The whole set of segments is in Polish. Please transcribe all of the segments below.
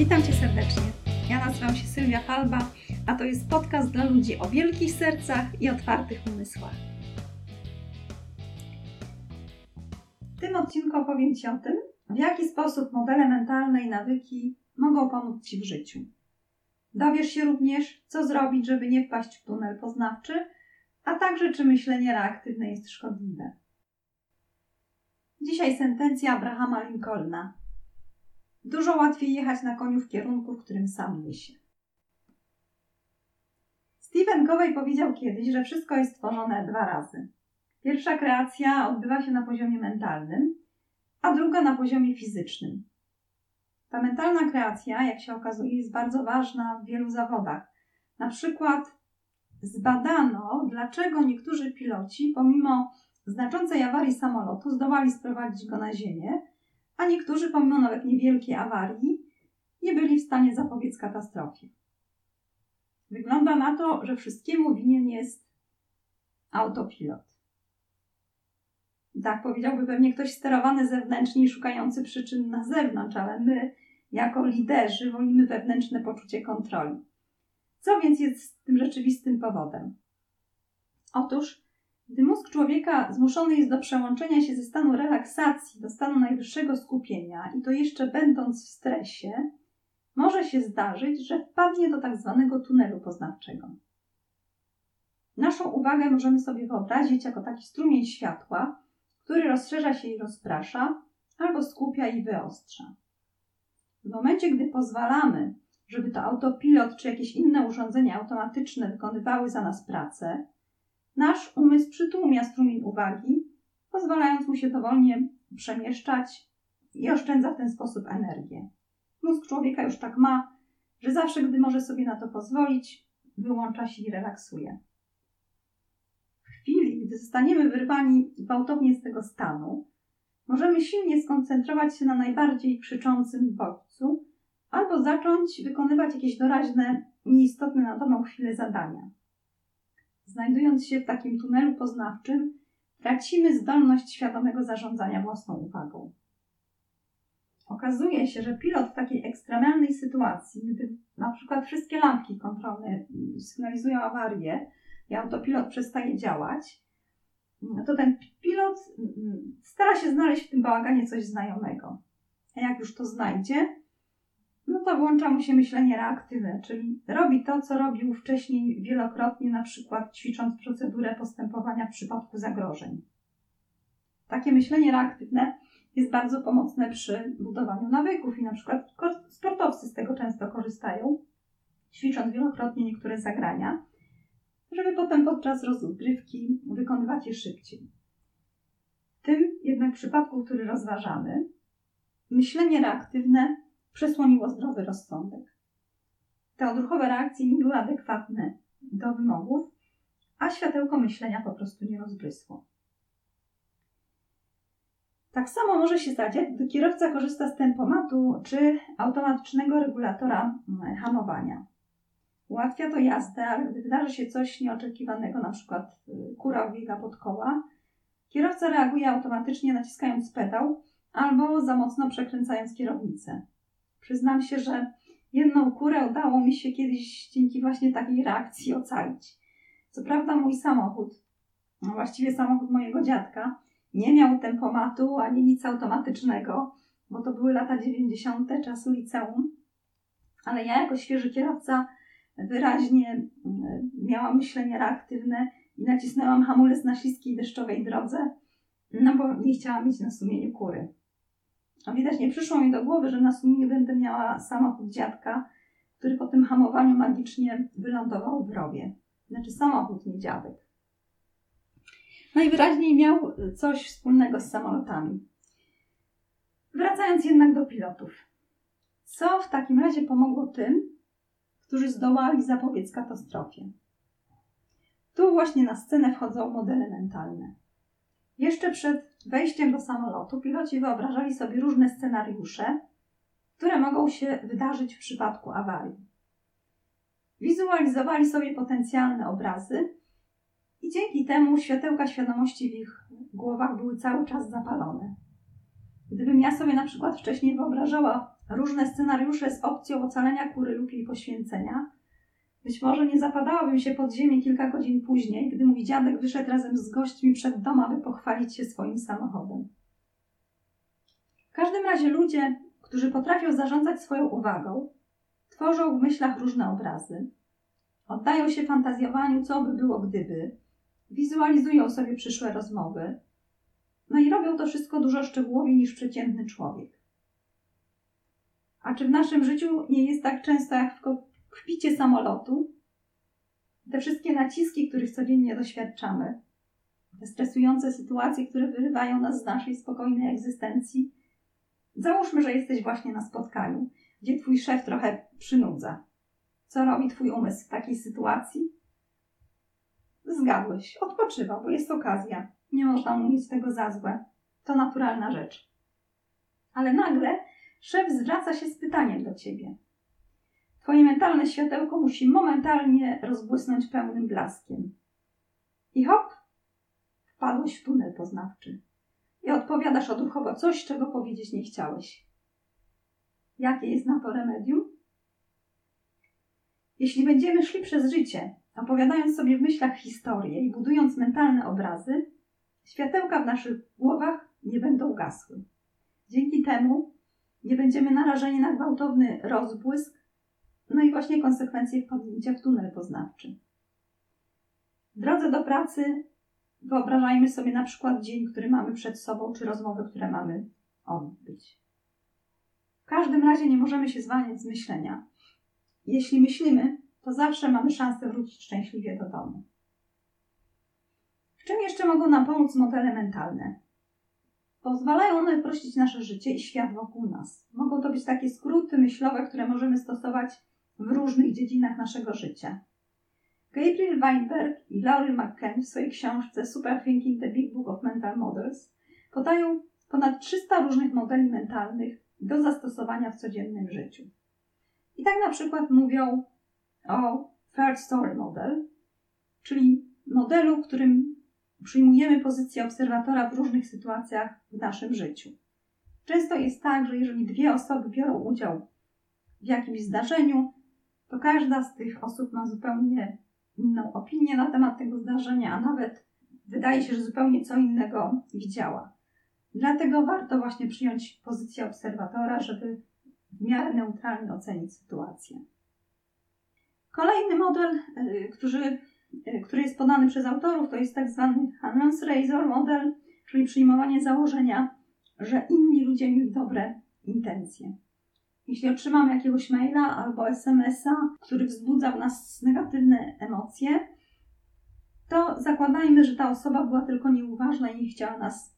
Witam Cię serdecznie. Ja nazywam się Sylwia Falba, a to jest podcast dla ludzi o wielkich sercach i otwartych umysłach. W tym odcinku opowiem Ci o tym, w jaki sposób modele mentalne i nawyki mogą pomóc Ci w życiu. Dowiesz się również, co zrobić, żeby nie wpaść w tunel poznawczy, a także czy myślenie reaktywne jest szkodliwe. Dzisiaj sentencja Abrahama Lincolna. Dużo łatwiej jechać na koniu w kierunku, w którym sam niesie. Stephen Covey powiedział kiedyś, że wszystko jest tworzone dwa razy. Pierwsza kreacja odbywa się na poziomie mentalnym, a druga na poziomie fizycznym. Ta mentalna kreacja, jak się okazuje, jest bardzo ważna w wielu zawodach. Na przykład zbadano, dlaczego niektórzy piloci, pomimo znaczącej awarii samolotu, zdołali sprowadzić go na ziemię, a niektórzy, pomimo nawet niewielkiej awarii, nie byli w stanie zapobiec katastrofie. Wygląda na to, że wszystkiemu winien jest autopilot. Tak powiedziałby pewnie ktoś sterowany zewnętrznie i szukający przyczyn na zewnątrz, ale my, jako liderzy, wolimy wewnętrzne poczucie kontroli. Co więc jest tym rzeczywistym powodem? Otóż, gdy mózg człowieka zmuszony jest do przełączenia się ze stanu relaksacji do stanu najwyższego skupienia, i to jeszcze będąc w stresie, może się zdarzyć, że wpadnie do tak zwanego tunelu poznawczego. Naszą uwagę możemy sobie wyobrazić jako taki strumień światła, który rozszerza się i rozprasza, albo skupia i wyostrza. W momencie, gdy pozwalamy, żeby to autopilot czy jakieś inne urządzenia automatyczne wykonywały za nas pracę, nasz umysł przytłumia strumień uwagi, pozwalając mu się dowolnie przemieszczać i oszczędza w ten sposób energię. Mózg człowieka już tak ma, że zawsze, gdy może sobie na to pozwolić, wyłącza się i relaksuje. W chwili, gdy zostaniemy wyrwani gwałtownie z tego stanu, możemy silnie skoncentrować się na najbardziej krzyczącym bodźcu albo zacząć wykonywać jakieś doraźne, nieistotne na daną chwilę zadania. Znajdując się w takim tunelu poznawczym, tracimy zdolność świadomego zarządzania własną uwagą. Okazuje się, że pilot w takiej ekstremalnej sytuacji, gdy na przykład wszystkie lampki kontrolne sygnalizują awarię i autopilot przestaje działać, to ten pilot stara się znaleźć w tym bałaganie coś znajomego. A jak już to znajdzie, to włącza mu się myślenie reaktywne, czyli robi to, co robił wcześniej wielokrotnie, na przykład ćwicząc procedurę postępowania w przypadku zagrożeń. Takie myślenie reaktywne jest bardzo pomocne przy budowaniu nawyków i na przykład sportowcy z tego często korzystają, ćwicząc wielokrotnie niektóre zagrania, żeby potem podczas rozgrywki wykonywać je szybciej. W tym jednak przypadku, który rozważamy, myślenie reaktywne przesłoniło zdrowy rozsądek. Te odruchowe reakcje nie były adekwatne do wymogów, a światełko myślenia po prostu nie rozbrysło. Tak samo może się stać, gdy kierowca korzysta z tempomatu czy automatycznego regulatora mm, hamowania. Ułatwia to jazdę, ale gdy wydarzy się coś nieoczekiwanego, przykład y, kura ubiega pod koła, kierowca reaguje automatycznie naciskając pedał albo za mocno przekręcając kierownicę. Przyznam się, że jedną kurę udało mi się kiedyś dzięki właśnie takiej reakcji ocalić. Co prawda mój samochód, no właściwie samochód mojego dziadka, nie miał tempomatu ani nic automatycznego, bo to były lata 90. czasu liceum. Ale ja jako świeży kierowca wyraźnie mm, miałam myślenie reaktywne i nacisnęłam hamulec na śliskiej deszczowej drodze, no bo nie chciałam mieć na sumieniu kury. A widać, nie przyszło mi do głowy, że na sumieniu będę miała samochód dziadka, który po tym hamowaniu magicznie wylądował w rowie. Znaczy samochód, nie dziadek. Najwyraźniej miał coś wspólnego z samolotami. Wracając jednak do pilotów. Co w takim razie pomogło tym, którzy zdołali zapobiec katastrofie? Tu właśnie na scenę wchodzą modele mentalne. Jeszcze przed wejściem do samolotu piloci wyobrażali sobie różne scenariusze, które mogą się wydarzyć w przypadku awarii. Wizualizowali sobie potencjalne obrazy i dzięki temu światełka świadomości w ich głowach były cały czas zapalone. Gdybym ja sobie na przykład wcześniej wyobrażała różne scenariusze z opcją ocalenia kury lub jej poświęcenia, być może nie zapadałabym się pod ziemię kilka godzin później, gdy mój dziadek wyszedł razem z gośćmi przed dom, aby pochwalić się swoim samochodem. W każdym razie ludzie, którzy potrafią zarządzać swoją uwagą, tworzą w myślach różne obrazy, oddają się fantazjowaniu, co by było gdyby, wizualizują sobie przyszłe rozmowy, no i robią to wszystko dużo szczegółowiej niż przeciętny człowiek. A czy w naszym życiu nie jest tak często jak w kokpicie samolotu? Te wszystkie naciski, których codziennie doświadczamy, te stresujące sytuacje, które wyrywają nas z naszej spokojnej egzystencji. Załóżmy, że jesteś właśnie na spotkaniu, gdzie twój szef trochę przynudza. Co robi twój umysł w takiej sytuacji? Zgadłeś, odpoczywa, bo jest okazja. Nie można mu nic tego za złe. To naturalna rzecz. Ale nagle szef zwraca się z pytaniem do ciebie. Twoje mentalne światełko musi momentalnie rozbłysnąć pełnym blaskiem. I hop, wpadłeś w tunel poznawczy. I odpowiadasz odruchowo coś, czego powiedzieć nie chciałeś. Jakie jest na to remedium? Jeśli będziemy szli przez życie, opowiadając sobie w myślach historię i budując mentalne obrazy, światełka w naszych głowach nie będą gasły. Dzięki temu nie będziemy narażeni na gwałtowny rozbłysk, no i właśnie konsekwencje wpadnięcia w tunel poznawczy. W drodze do pracy wyobrażajmy sobie na przykład dzień, który mamy przed sobą, czy rozmowy, które mamy odbyć. W każdym razie nie możemy się zwalniać z myślenia. Jeśli myślimy, to zawsze mamy szansę wrócić szczęśliwie do domu. W czym jeszcze mogą nam pomóc modele mentalne? Pozwalają one uprościć nasze życie i świat wokół nas. Mogą to być takie skróty myślowe, które możemy stosować w różnych dziedzinach naszego życia. Gabriel Weinberg i Laurie McKen w swojej książce Super Thinking The Big Book of Mental Models podają ponad 300 różnych modeli mentalnych do zastosowania w codziennym życiu. I tak na przykład mówią o Third Story Model, czyli modelu, w którym przyjmujemy pozycję obserwatora w różnych sytuacjach w naszym życiu. Często jest tak, że jeżeli dwie osoby biorą udział w jakimś zdarzeniu, to każda z tych osób ma zupełnie inną opinię na temat tego zdarzenia, a nawet wydaje się, że zupełnie co innego widziała. Dlatego warto właśnie przyjąć pozycję obserwatora, żeby w miarę neutralnie ocenić sytuację. Kolejny model, y, który, y, który jest podany przez autorów, to jest tak zwany Hanlon's Razor model, czyli przyjmowanie założenia, że inni ludzie mieli dobre intencje. Jeśli otrzymamy jakiegoś maila albo SMS-a, który wzbudza w nas negatywne emocje, to zakładajmy, że ta osoba była tylko nieuważna i nie chciała nas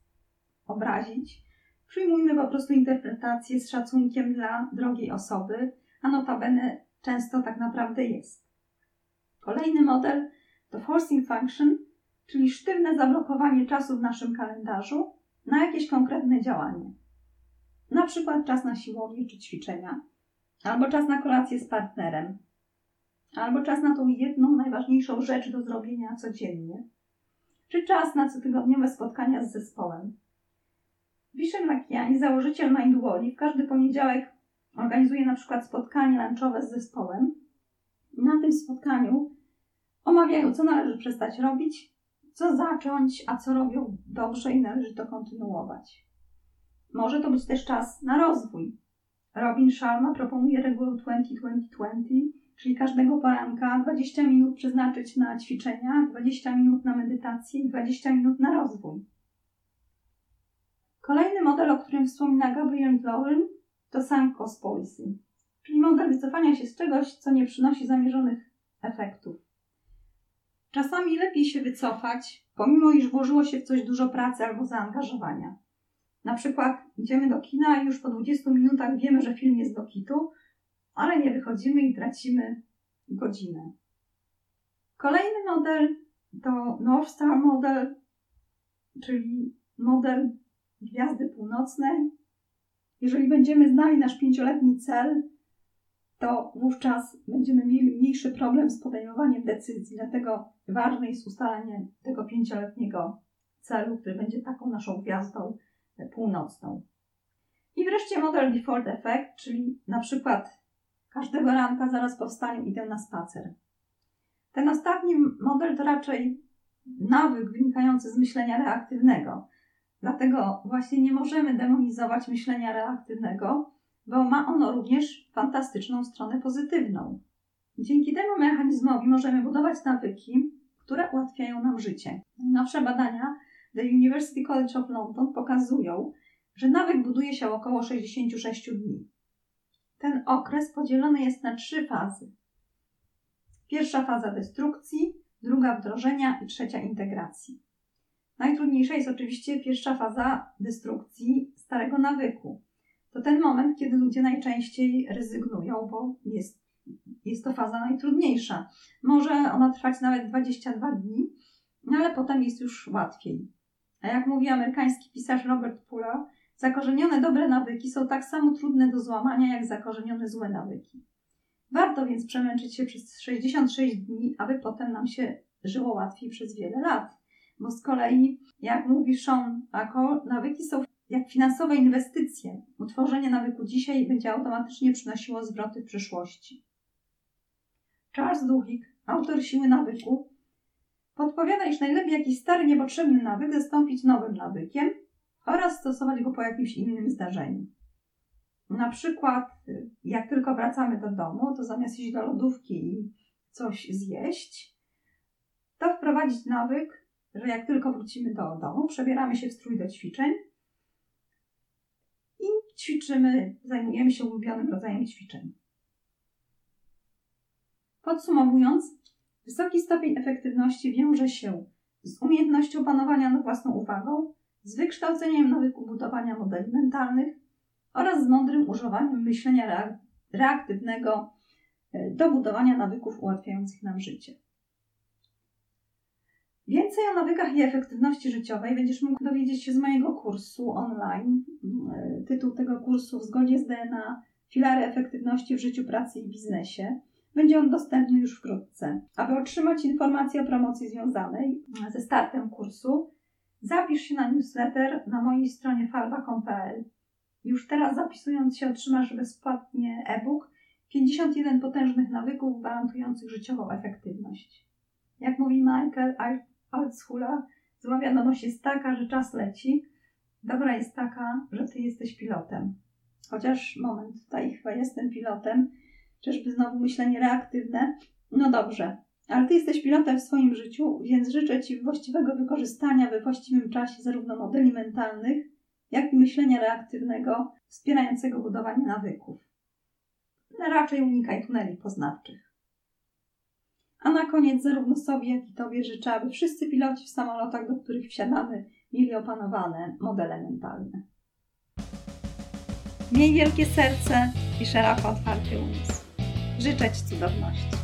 obrazić. Przyjmujmy po prostu interpretację z szacunkiem dla drogiej osoby, a notabene często tak naprawdę jest. Kolejny model to forcing function, czyli sztywne zablokowanie czasu w naszym kalendarzu na jakieś konkretne działanie. Na przykład czas na siłownię czy ćwiczenia, albo czas na kolację z partnerem, albo czas na tą jedną najważniejszą rzecz do zrobienia codziennie, czy czas na cotygodniowe spotkania z zespołem. Vishen Lakiani, założyciel Mindwalli, w każdy poniedziałek organizuje na przykład spotkanie lunchowe z zespołem. Na tym spotkaniu omawiają, co należy przestać robić, co zacząć, a co robią dobrze i należy to kontynuować. Może to być też czas na rozwój. Robin Sharma proponuje regułę 20-20-20, czyli każdego poranka 20 minut przeznaczyć na ćwiczenia, 20 minut na medytację i 20 minut na rozwój. Kolejny model, o którym wspomina Gabriel Lauren, to sunk cost policy, czyli model wycofania się z czegoś, co nie przynosi zamierzonych efektów. Czasami lepiej się wycofać, pomimo iż włożyło się w coś dużo pracy albo zaangażowania. Na przykład idziemy do kina i już po 20 minutach wiemy, że film jest do kitu, ale nie wychodzimy i tracimy godzinę. Kolejny model to North Star model, czyli model Gwiazdy Północnej. Jeżeli będziemy znali nasz pięcioletni cel, to wówczas będziemy mieli mniejszy problem z podejmowaniem decyzji. Dlatego ważne jest ustalenie tego pięcioletniego celu, który będzie taką naszą gwiazdą północną. I wreszcie model default effect, czyli na przykład każdego ranka zaraz po wstaniu idę na spacer. Ten ostatni model to raczej nawyk wynikający z myślenia reaktywnego. Dlatego właśnie nie możemy demonizować myślenia reaktywnego, bo ma ono również fantastyczną stronę pozytywną. Dzięki temu mechanizmowi możemy budować nawyki, które ułatwiają nam życie. Najnowsze badania The University College of London pokazują, że nawyk buduje się około 66 dni. Ten okres podzielony jest na trzy fazy. Pierwsza faza destrukcji, druga wdrożenia i trzecia integracji. Najtrudniejsza jest oczywiście pierwsza faza destrukcji starego nawyku. To ten moment, kiedy ludzie najczęściej rezygnują, bo jest, jest to faza najtrudniejsza. Może ona trwać nawet 22 dni, no ale potem jest już łatwiej. A jak mówi amerykański pisarz Robert Pula, zakorzenione dobre nawyki są tak samo trudne do złamania, jak zakorzenione złe nawyki. Warto więc przemęczyć się przez 66 dni, aby potem nam się żyło łatwiej przez wiele lat. Bo z kolei, jak mówi Sean Ako, nawyki są jak finansowe inwestycje. Utworzenie nawyku dzisiaj będzie automatycznie przynosiło zwroty w przyszłości. Charles Duhigg, autor Siły Nawyku, podpowiada, iż najlepiej jakiś stary, niepotrzebny nawyk zastąpić nowym nawykiem oraz stosować go po jakimś innym zdarzeniu. Na przykład, jak tylko wracamy do domu, to zamiast iść do lodówki i coś zjeść, to wprowadzić nawyk, że jak tylko wrócimy do domu, przebieramy się w strój do ćwiczeń i ćwiczymy, zajmujemy się ulubionym rodzajem ćwiczeń. Podsumowując, wysoki stopień efektywności wiąże się z umiejętnością panowania nad własną uwagą, z wykształceniem nawyku budowania modeli mentalnych oraz z mądrym używaniem myślenia reaktywnego e, do budowania nawyków ułatwiających nam życie. Więcej o nawykach i efektywności życiowej będziesz mógł dowiedzieć się z mojego kursu online. E, tytuł tego kursu w zgodzie z DNA Filary efektywności w życiu, pracy i biznesie. Będzie on dostępny już wkrótce. Aby otrzymać informacje o promocji związanej ze startem kursu, zapisz się na newsletter na mojej stronie falba.pl. Już teraz zapisując się otrzymasz bezpłatnie e-book 51 potężnych nawyków gwarantujących życiową efektywność. Jak mówi Michael Altshuler, zła wiadomość jest taka, że czas leci. Dobra jest taka, że ty jesteś pilotem. Chociaż moment, tutaj chyba jestem pilotem. Czyżby znowu myślenie reaktywne? No dobrze, ale ty jesteś pilotem w swoim życiu, więc życzę ci właściwego wykorzystania we właściwym czasie zarówno modeli mentalnych, jak i myślenia reaktywnego, wspierającego budowanie nawyków. No raczej unikaj tuneli poznawczych. A na koniec zarówno sobie, jak i Tobie życzę, aby wszyscy piloci w samolotach, do których wsiadamy, mieli opanowane modele mentalne. Miej wielkie serce i szeroko otwarty umysł. Życzę Ci cudowności.